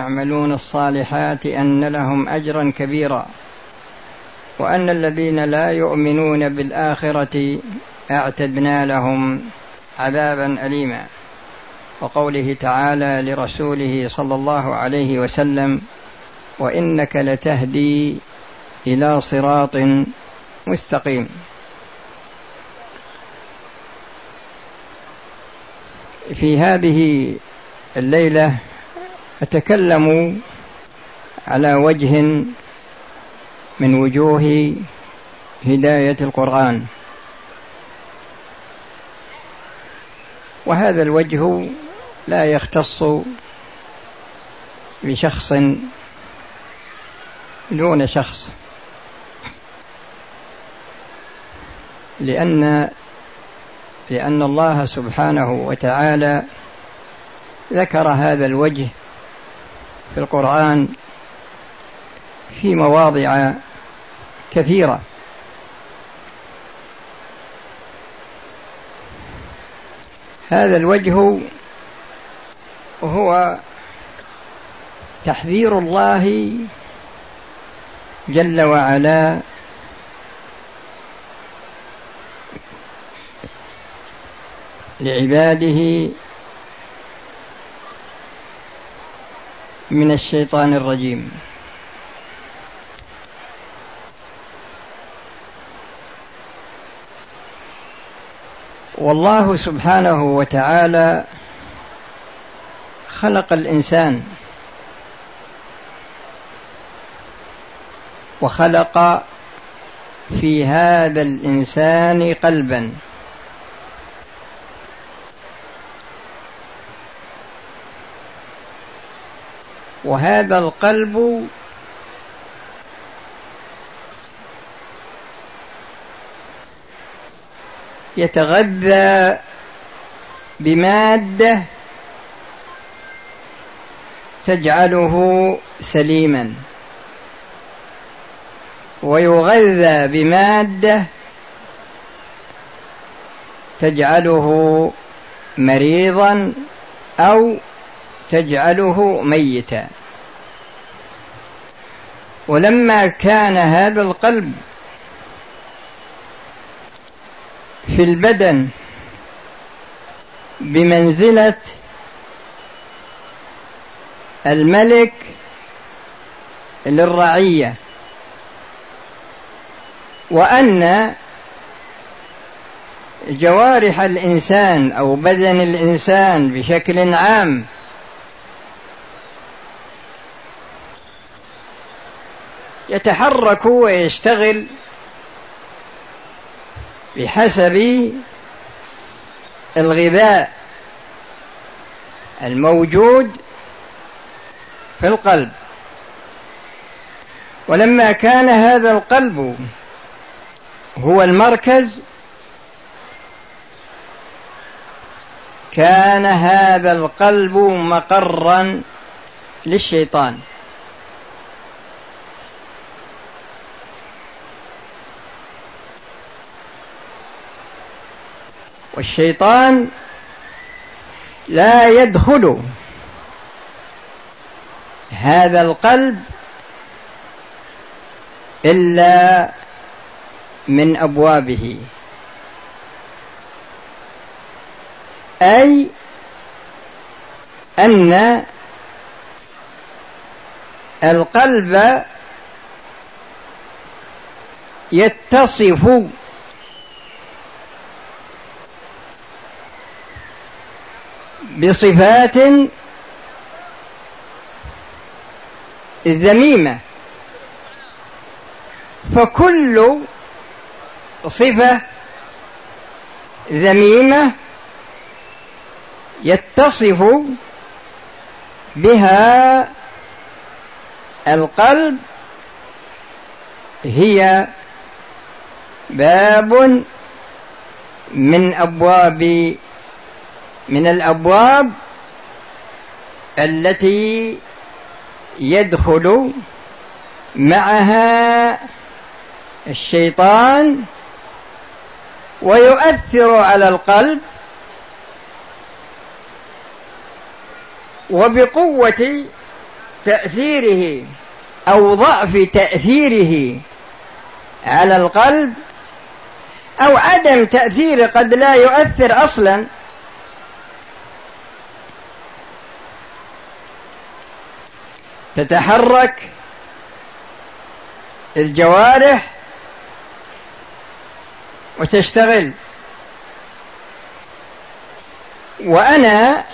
يعملون الصالحات أن لهم أجرا كبيرا وأن الذين لا يؤمنون بالآخرة أعتدنا لهم عذابا اليما. وقوله تعالى لرسوله صلى الله عليه وسلم وإنك لتهدي إلى صراط مستقيم. في هذه الليلة أتكلم على وجه من وجوه هداية القرآن. وهذا الوجه لا يختص بشخص دون شخص لأن لأن الله سبحانه وتعالى ذكر هذا الوجه في القرآن في مواضع كثيرة. هذا الوجه هو تحذير الله جل وعلا لعباده من الشيطان الرجيم. والله سبحانه وتعالى خلق الإنسان وخلق في هذا الإنسان قلبا. وهذا القلب يتغذى بمادة تجعله سليما. ويغذى بمادة تجعله مريضا أو تجعله ميتا. ولما كان هذا القلب في البدن بمنزلة الملك للرعية وأن جوارح الإنسان أو بدن الإنسان بشكل عام يتحرك ويشتغل بحسب الغذاء الموجود في القلب. ولما كان هذا القلب هو المركز كان هذا القلب مقرا للشيطان. والشيطان لا يدخل هذا القلب إلا من أبوابه. أي أن القلب يتصف بصفات ذميمة. فكل صفة ذميمة يتصف بها القلب. هي باب من أبواب من الأبواب التي يدخل معها الشيطان ويؤثر على القلب وبقوة تأثيره أو ضعف تأثيره على القلب أو عدم تأثيره قد لا يؤثر أصلا تتحرك الجوارح وتشتغل. وأنا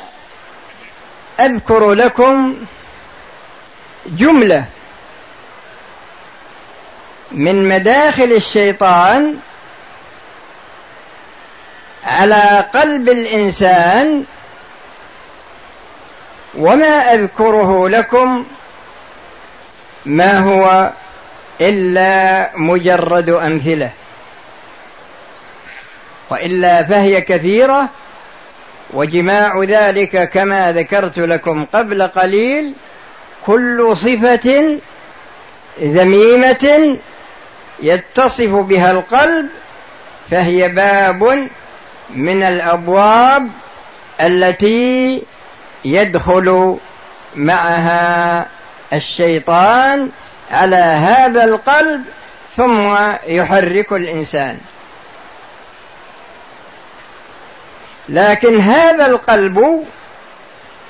أذكر لكم جملة من مداخل الشيطان على قلب الإنسان وما أذكره لكم ما هو إلا مجرد أمثلة. وإلا فهي كثيرة وجماع ذلك كما ذكرت لكم قبل قليل كل صفة ذميمة يتصف بها القلب فهي باب من الأبواب التي يدخل معها الشيطان على هذا القلب ثم يحرك الإنسان. لكن هذا القلب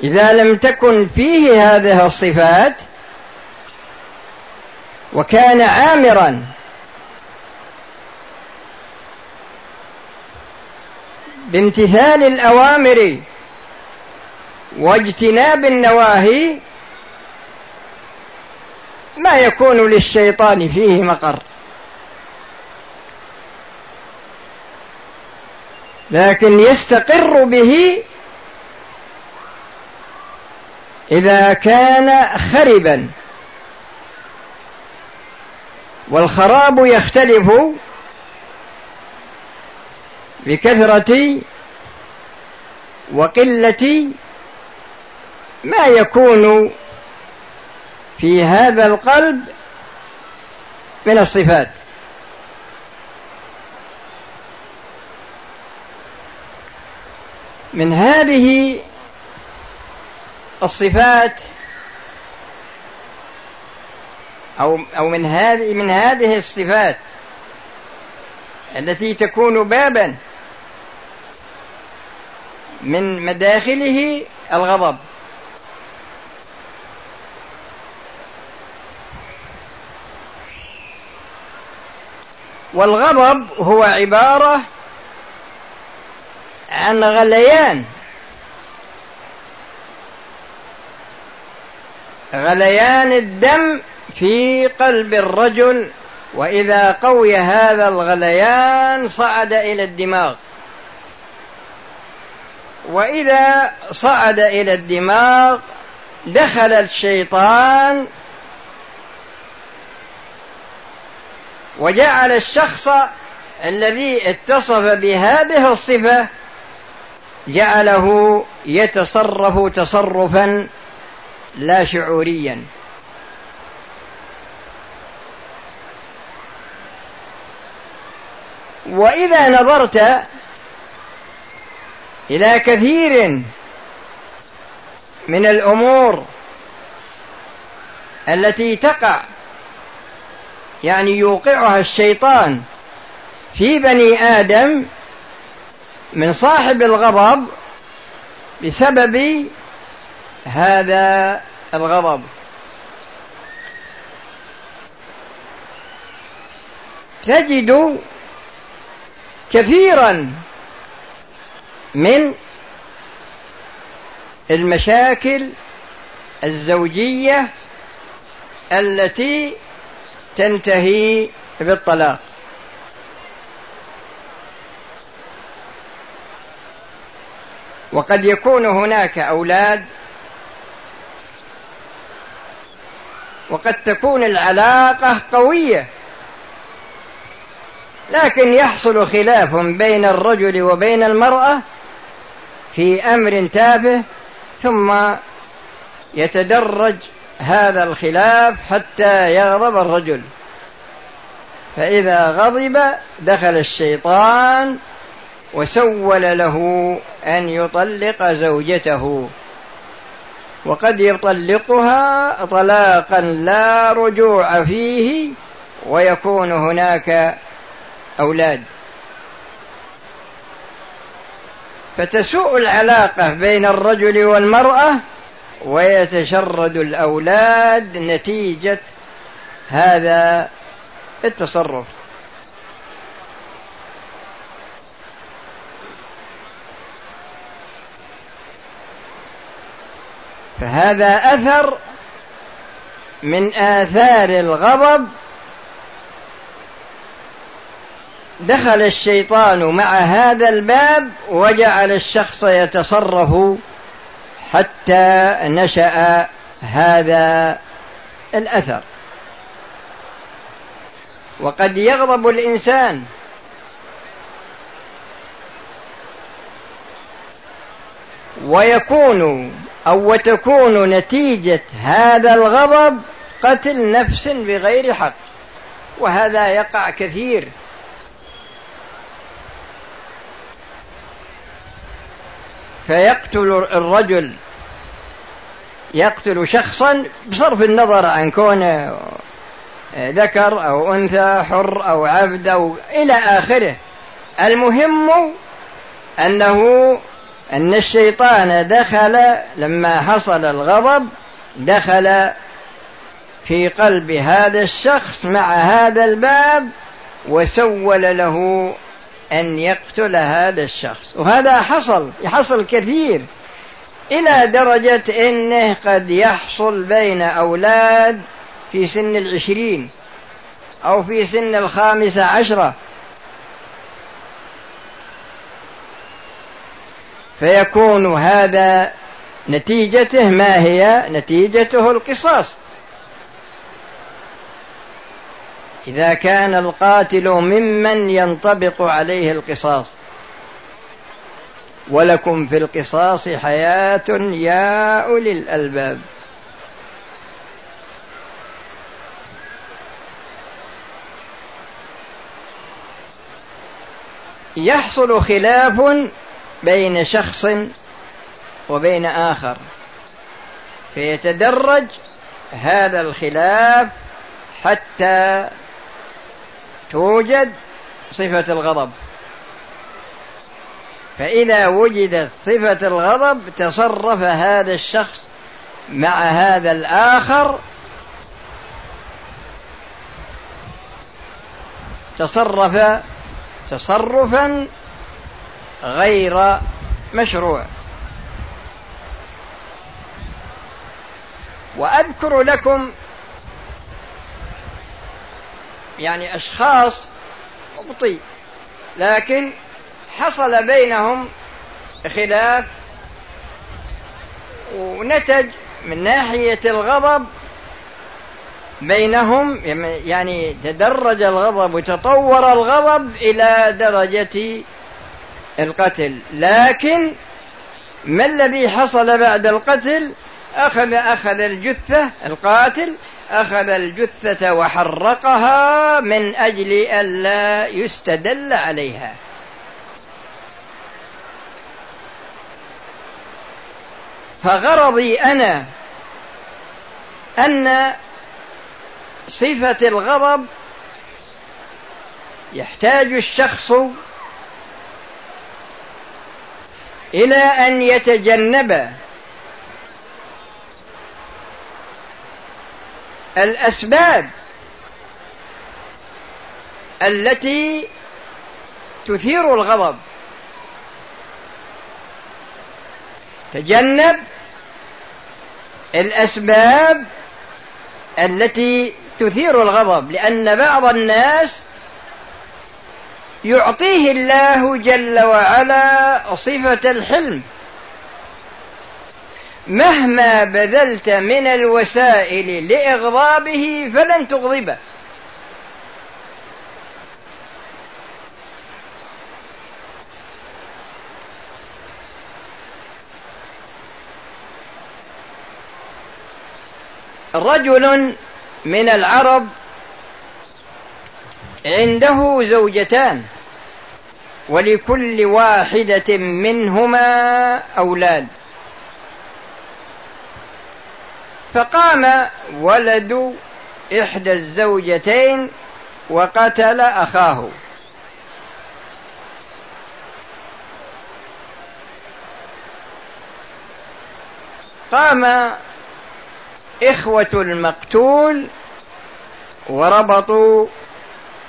إذا لم تكن فيه هذه الصفات وكان عامرا بامتثال الأوامر واجتناب النواهي ما يكون للشيطان فيه مقر. لكن يستقر به إذا كان خربا. والخراب يختلف بكثرة وقلة ما يكون في هذا القلب من الصفات. من هذه الصفات أو أو من هذه من هذه الصفات التي تكون بابا من مداخله الغضب. والغضب هو عبارة عن غليان. غليان الدم في قلب الرجل وإذا قوي هذا الغليان صعد إلى الدماغ. وإذا صعد إلى الدماغ دخل الشيطان وجعل الشخص الذي اتصف بهذه الصفة جعله يتصرف تصرفا لا شعوريا. وإذا نظرت إلى كثير من الأمور التي تقع يعني يوقعها الشيطان في بني آدم من صاحب الغضب بسبب هذا الغضب. تجد كثيرا من المشاكل الزوجية التي تنتهي بالطلاق. وقد يكون هناك أولاد وقد تكون العلاقة قوية لكن يحصل خلاف بين الرجل وبين المرأة في أمر تافه ثم يتدرج هذا الخلاف حتى يغضب الرجل. فإذا غضب دخل الشيطان وسول له أن يطلق زوجته. وقد يطلقها طلاقا لا رجوع فيه ويكون هناك أولاد. فتسوء العلاقة بين الرجل والمرأة ويتشرد الأولاد نتيجة هذا التصرف. فهذا أثر من آثار الغضب. دخل الشيطان مع هذا الباب وجعل الشخص يتصرف حتى نشأ هذا الأثر. وقد يغضب الإنسان. ويكون أو وتكون نتيجة هذا الغضب قتل نفس بغير حق. وهذا يقع كثير. فيقتل الرجل يقتل شخصا بصرف النظر عن كونه ذكر أو أنثى حر أو عبد أو إلى آخره. المهم أنه أن الشيطان دخل لما حصل الغضب دخل في قلب هذا الشخص مع هذا الباب وسول له أن يقتل هذا الشخص وهذا حصل يحصل كثير إلى درجة أنه قد يحصل بين أولاد في سن العشرين أو في سن الخامسة عشرة. فيكون هذا نتيجته ما هي نتيجته؟ القصاص. إذا كان القاتل ممن ينطبق عليه القصاص. ولكم في القصاص حياة يا أولي الألباب. يحصل خلاف بين شخص وبين آخر. فيتدرج هذا الخلاف حتى توجد صفة الغضب. فإذا وجدت صفة الغضب تصرف هذا الشخص مع هذا الآخر. تصرف تصرفا غير مشروع. وأذكر لكم يعني أشخاص مبطي لكن حصل بينهم خلاف ونتج من ناحية الغضب بينهم يعني تدرج الغضب وتطور الغضب إلى درجة القتل. لكن ما الذي حصل بعد القتل؟ أخذ أخذ الجثة القاتل أخذ الجثة وحرقها من أجل ألا يستدل عليها. فغرضي أنا أن صفة الغضب يحتاج الشخص إلى أن يتجنب الأسباب التي تثير الغضب. تجنب الأسباب التي تثير الغضب لأن بعض الناس يعطيه الله جل وعلا صفة الحلم. مهما بذلت من الوسائل لإغضابه فلن تغضبه. رجل من العرب عنده زوجتان ولكل واحدة منهما أولاد. فقام ولد إحدى الزوجتين وقتل أخاه. قام إخوة المقتول وربطوا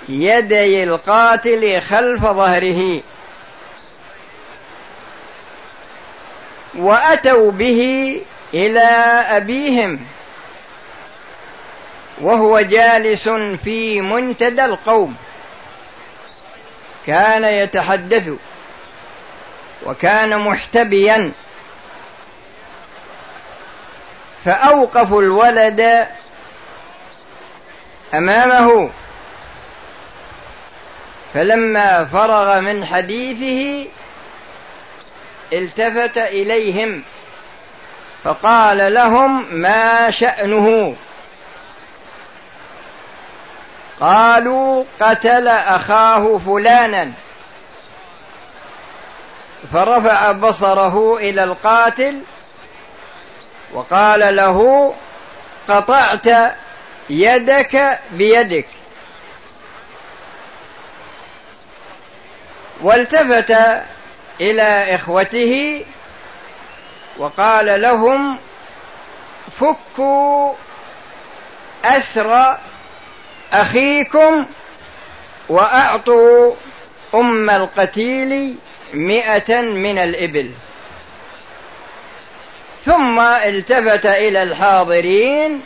يدي القاتل خلف ظهره. وأتوا به إلى أبيهم وهو جالس في منتدى القوم. كان يتحدث وكان محتبيا. فأوقفوا الولد أمامه. فلما فرغ من حديثه التفت إليهم. فقال لهم ما شأنه؟ قالوا قتل أخاه فلانا. فرفع بصره إلى القاتل وقال له قطعت يدك بيدك. والتفت إلى إخوته وقال لهم فكوا أسر أخيكم وأعطوا أم القتيل مئة من الإبل. ثم التفت إلى الحاضرين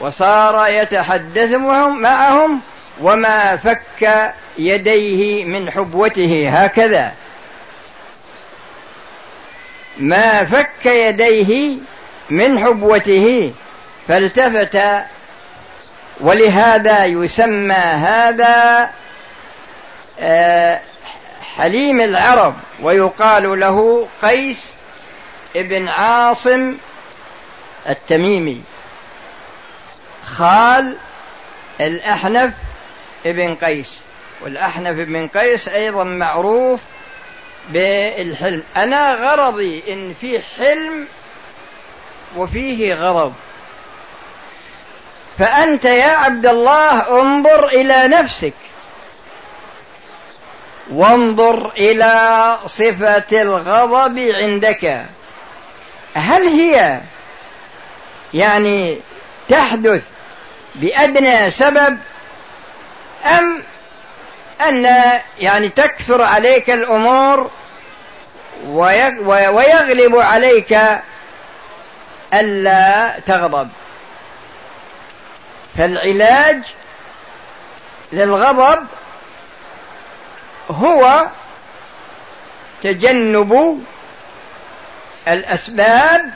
وصار يتحدث معهم وما فك يديه من حبوته هكذا. ما فك يديه من حبوته فالتفت ولهذا يسمى هذا آه، حليم العرب ويقال له قيس ابن عاصم التميمي. خال الأحنف ابن قيس والأحنف بن قيس أيضا معروف بالحلم. أنا غرضي إن في حلم وفيه غضب فأنت يا عبد الله انظر إلى نفسك. وانظر إلى صفة الغضب عندك. هل هي يعني تحدث بأدنى سبب أم أن يعني تكثر عليك الأمور ويغلب عليك ألا تغضب. فالعلاج للغضب هو تجنب الأسباب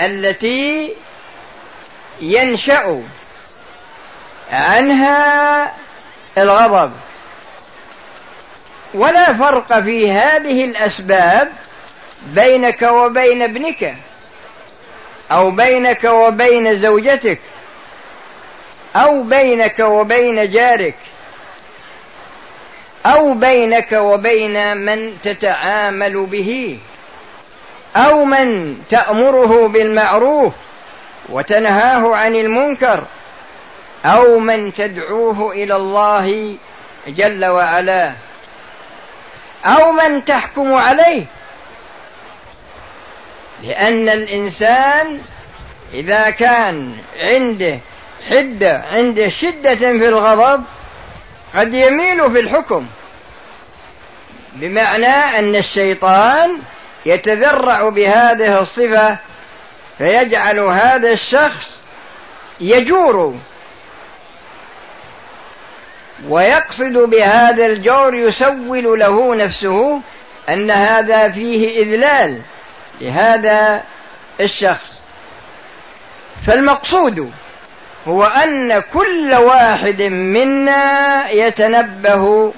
التي ينشأ عنها الغضب. ولا فرق في هذه الأسباب بينك وبين ابنك أو بينك وبين زوجتك أو بينك وبين جارك أو بينك وبين من تتعامل به أو من تأمره بالمعروف وتنهاه عن المنكر أو من تدعوه إلى الله جل وعلا. أو من تحكم عليه. لأن الإنسان إذا كان عنده حدة عنده شدة في الغضب قد يميل في الحكم. بمعنى أن الشيطان يتذرع بهذه الصفة فيجعل هذا الشخص يجور ويقصد بهذا الجور يسول له نفسه أن هذا فيه إذلال لهذا الشخص. فالمقصود هو أن كل واحد منا يتنبه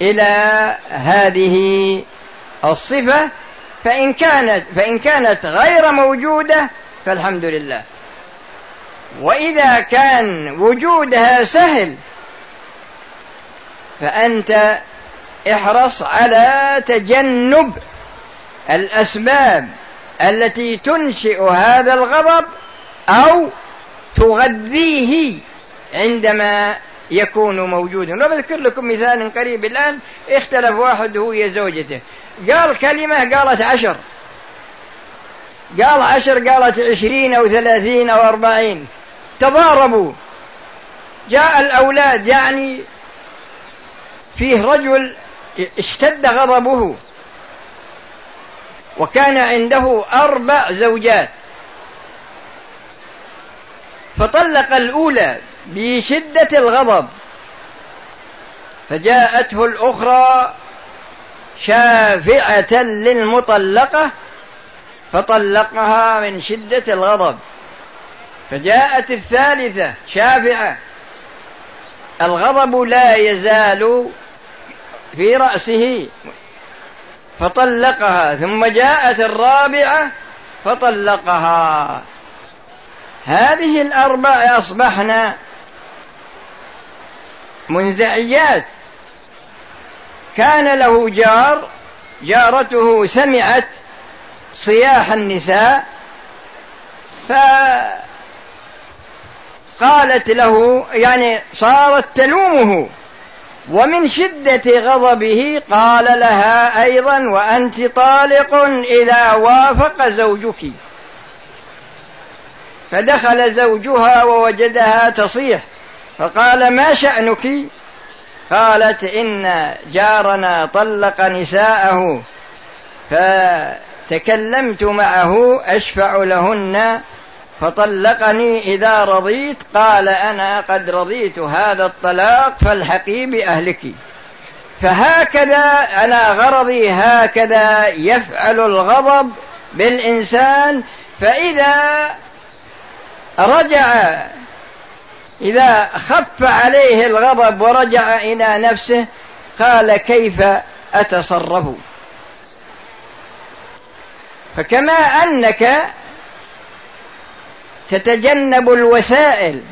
إلى هذه الصفة فإن كانت فإن كانت غير موجودة فالحمد لله. وإذا كان وجودها سهل فأنت احرص على تجنب الأسباب التي تنشئ هذا الغضب أو تغذيه عندما يكون موجودا. وبذكر لكم مثال قريب الآن اختلف واحد هو زوجته. قال كلمة قالت عشر. قال عشر قالت عشرين أو ثلاثين أو أربعين. تضاربوا. جاء الأولاد يعني فيه رجل اشتد غضبه وكان عنده أربع زوجات. فطلق الأولى بشدة الغضب فجاءته الأخرى شافعة للمطلقة فطلقها من شدة الغضب. فجاءت الثالثة شافعة الغضب لا يزال في رأسه فطلقها ثم جاءت الرابعة فطلقها. هذه الأربع أصبحن منزعيات. كان له جار جارته سمعت صياح النساء فقالت له يعني صارت تلومه. ومن شدة غضبه قال لها أيضا وأنت طالق إذا وافق زوجك. فدخل زوجها ووجدها تصيح فقال ما شأنك؟ قالت إن جارنا طلق نساءه فتكلمت معه أشفع لهن فطلقني إذا رضيت قال أنا قد رضيت هذا الطلاق فالحقي بأهلك. فهكذا أنا غرضي هكذا يفعل الغضب بالإنسان فإذا رجع إذا خف عليه الغضب ورجع إلى نفسه قال كيف أتصرف؟ فكما أنك تتجنب الوسائل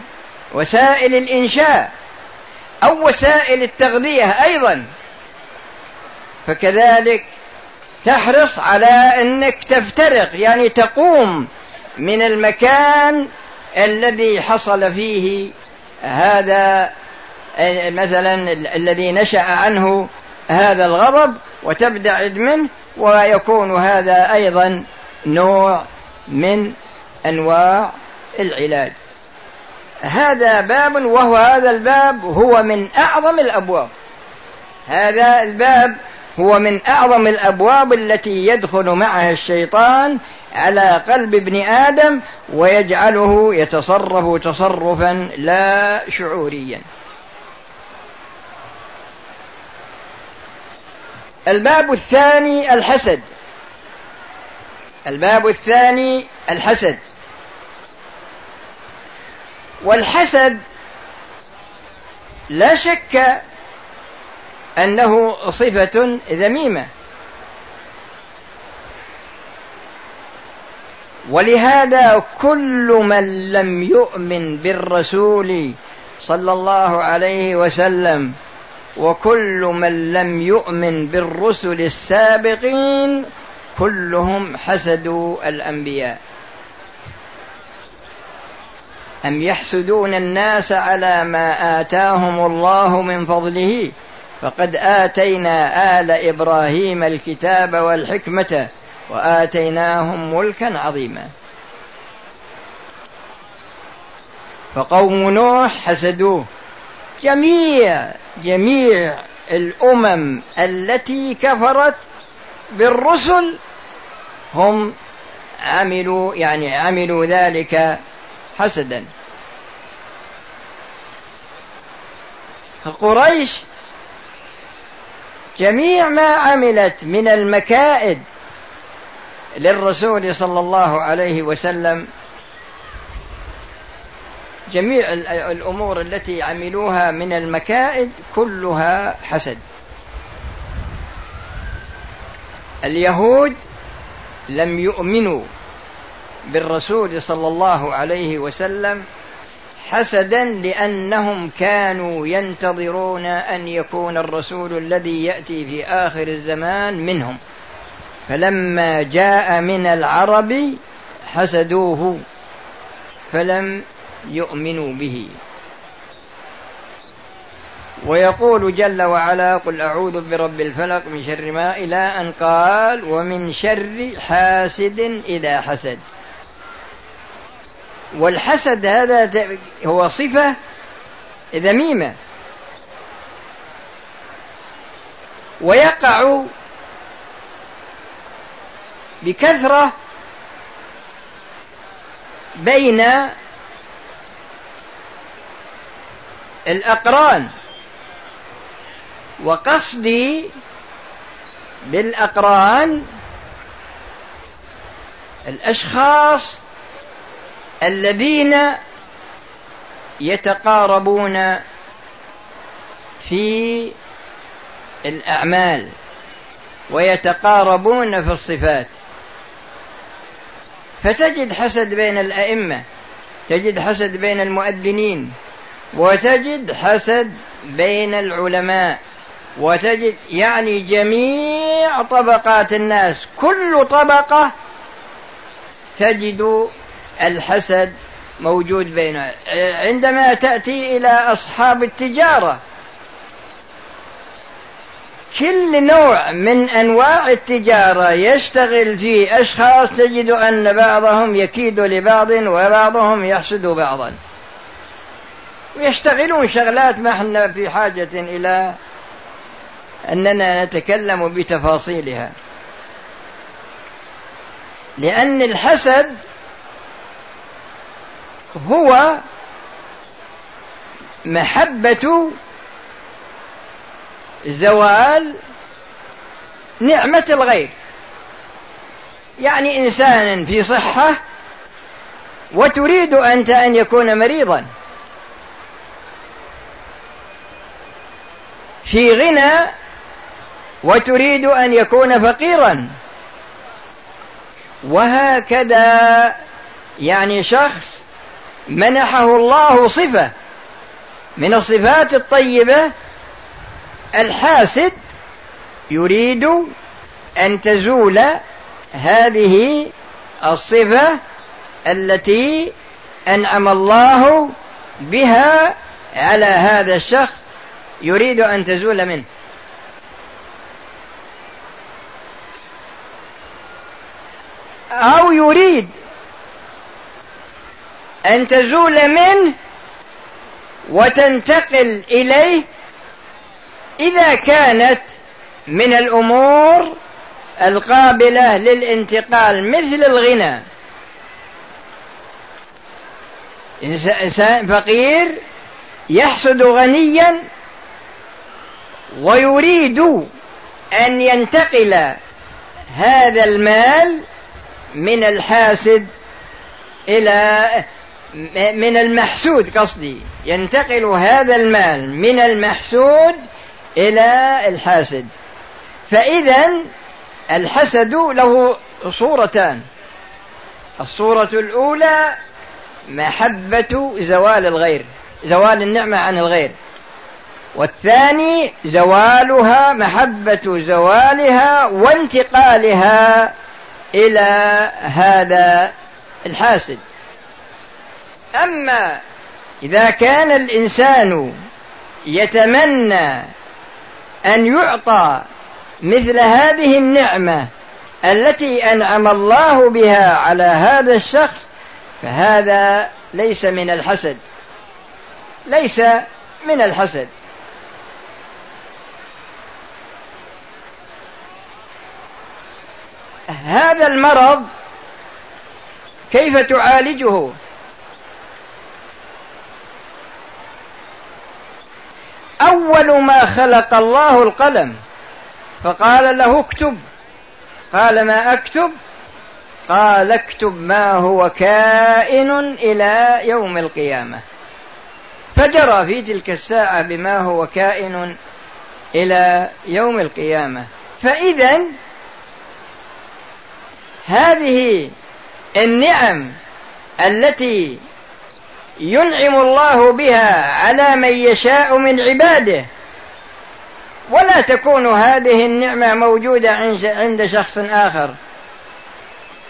وسائل الإنشاء أو وسائل التغذية أيضا. فكذلك تحرص على أنك تفترق يعني تقوم من المكان الذي حصل فيه هذا مثلا الذي نشأ عنه هذا الغضب وتبتعد منه ويكون هذا أيضا نوع من أنواع العلاج. هذا باب وهو هذا الباب هو من أعظم الأبواب. هذا الباب هو من أعظم الأبواب التي يدخل معها الشيطان على قلب ابن آدم ويجعله يتصرف تصرفا لا شعوريا. الباب الثاني الحسد. الباب الثاني الحسد. والحسد لا شك أنه صفة ذميمة. ولهذا كل من لم يؤمن بالرسول صلى الله عليه وسلم وكل من لم يؤمن بالرسل السابقين كلهم حسدوا الأنبياء. أم يحسدون الناس على ما آتاهم الله من فضله؟ فقد آتينا آل إبراهيم الكتاب والحكمة وآتيناهم ملكا عظيما. فقوم نوح حسدوه. جميع جميع الأمم التي كفرت بالرسل هم عملوا يعني عملوا ذلك حسدا. فقريش جميع ما عملت من المكائد للرسول صلى الله عليه وسلم جميع الأمور التي عملوها من المكائد كلها حسد. اليهود لم يؤمنوا بالرسول صلى الله عليه وسلم حسدا لأنهم كانوا ينتظرون أن يكون الرسول الذي يأتي في آخر الزمان منهم. فلما جاء من العرب حسدوه فلم يؤمنوا به. ويقول جل وعلا قل أعوذ برب الفلق من شر ما إلى أن قال ومن شر حاسد إذا حسد. والحسد هذا هو صفة ذميمة. ويقع بكثرة بين الأقران وقصدي بالأقران الأشخاص الذين يتقاربون في الأعمال ويتقاربون في الصفات. فتجد حسد بين الأئمة تجد حسد بين المؤذنين وتجد حسد بين العلماء وتجد يعني جميع طبقات الناس كل طبقة تجد الحسد موجود بينها عندما تأتي إلى أصحاب التجارة. كل نوع من أنواع التجارة يشتغل فيه أشخاص تجد أن بعضهم يكيد لبعض وبعضهم يحسد بعضا. ويشتغلون شغلات ما إحنا في حاجة إلى أننا نتكلم بتفاصيلها. لأن الحسد هو محبة زوال نعمة الغير يعني إنسان في صحة وتريد أنت أن يكون مريضا. في غنى وتريد أن يكون فقيرا. وهكذا يعني شخص منحه الله صفة من الصفات الطيبة الحاسد يريد أن تزول هذه الصفة التي أنعم الله بها على هذا الشخص يريد أن تزول منه. أو يريد أن تزول منه وتنتقل إليه إذا كانت من الأمور القابلة للانتقال مثل الغنى. إنسان فقير يحسد غنيا ويريد أن ينتقل هذا المال من الحاسد إلى من المحسود قصدي. ينتقل هذا المال من المحسود إلى الحاسد. فإذا الحسد له صورتان. الصورة الأولى محبة زوال الغير زوال النعمة عن الغير. والثاني زوالها محبة زوالها وانتقالها إلى هذا الحاسد. أما إذا كان الإنسان يتمنى أن يعطى مثل هذه النعمة التي أنعم الله بها على هذا الشخص فهذا ليس من الحسد. ليس من الحسد. هذا المرض كيف تعالجه؟ أول ما خلق الله القلم. فقال له اكتب. قال ما أكتب؟ قال اكتب ما هو كائن إلى يوم القيامة. فجرى في تلك الساعة بما هو كائن إلى يوم القيامة. فإذا هذه النعم التي ينعم الله بها على من يشاء من عباده. ولا تكون هذه النعمة موجودة عند شخص آخر.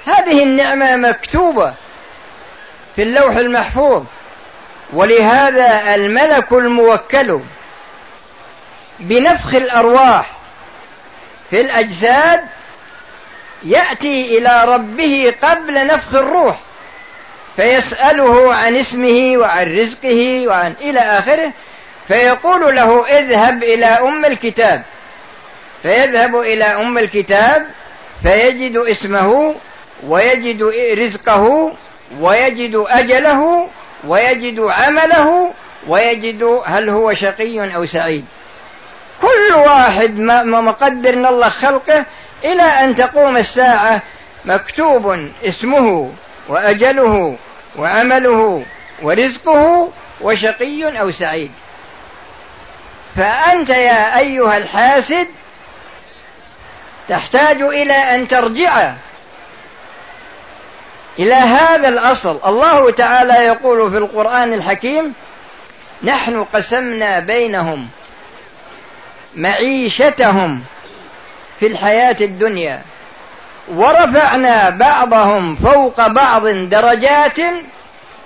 هذه النعمة مكتوبة في اللوح المحفوظ ولهذا الملك الموكل بنفخ الأرواح في الأجساد يأتي إلى ربه قبل نفخ الروح. فيسأله عن اسمه وعن رزقه وعن إلى آخره فيقول له اذهب إلى أم الكتاب. فيذهب إلى أم الكتاب فيجد اسمه ويجد رزقه ويجد أجله ويجد عمله ويجد هل هو شقي أو سعيد. كل واحد ما مقدر من الله خلقه إلى أن تقوم الساعة مكتوب اسمه وأجله وعمله ورزقه وشقي أو سعيد. فأنت يا أيها الحاسد تحتاج إلى أن ترجع إلى هذا الأصل. الله تعالى يقول في القرآن الحكيم نحن قسمنا بينهم معيشتهم في الحياة الدنيا. ورفعنا بعضهم فوق بعض درجات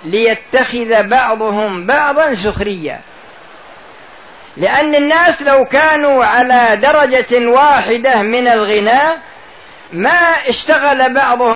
ليتخذ بعضهم بعضا سخريا لأن الناس لو كانوا على درجة واحدة من الغنى ما اشتغل بعضهم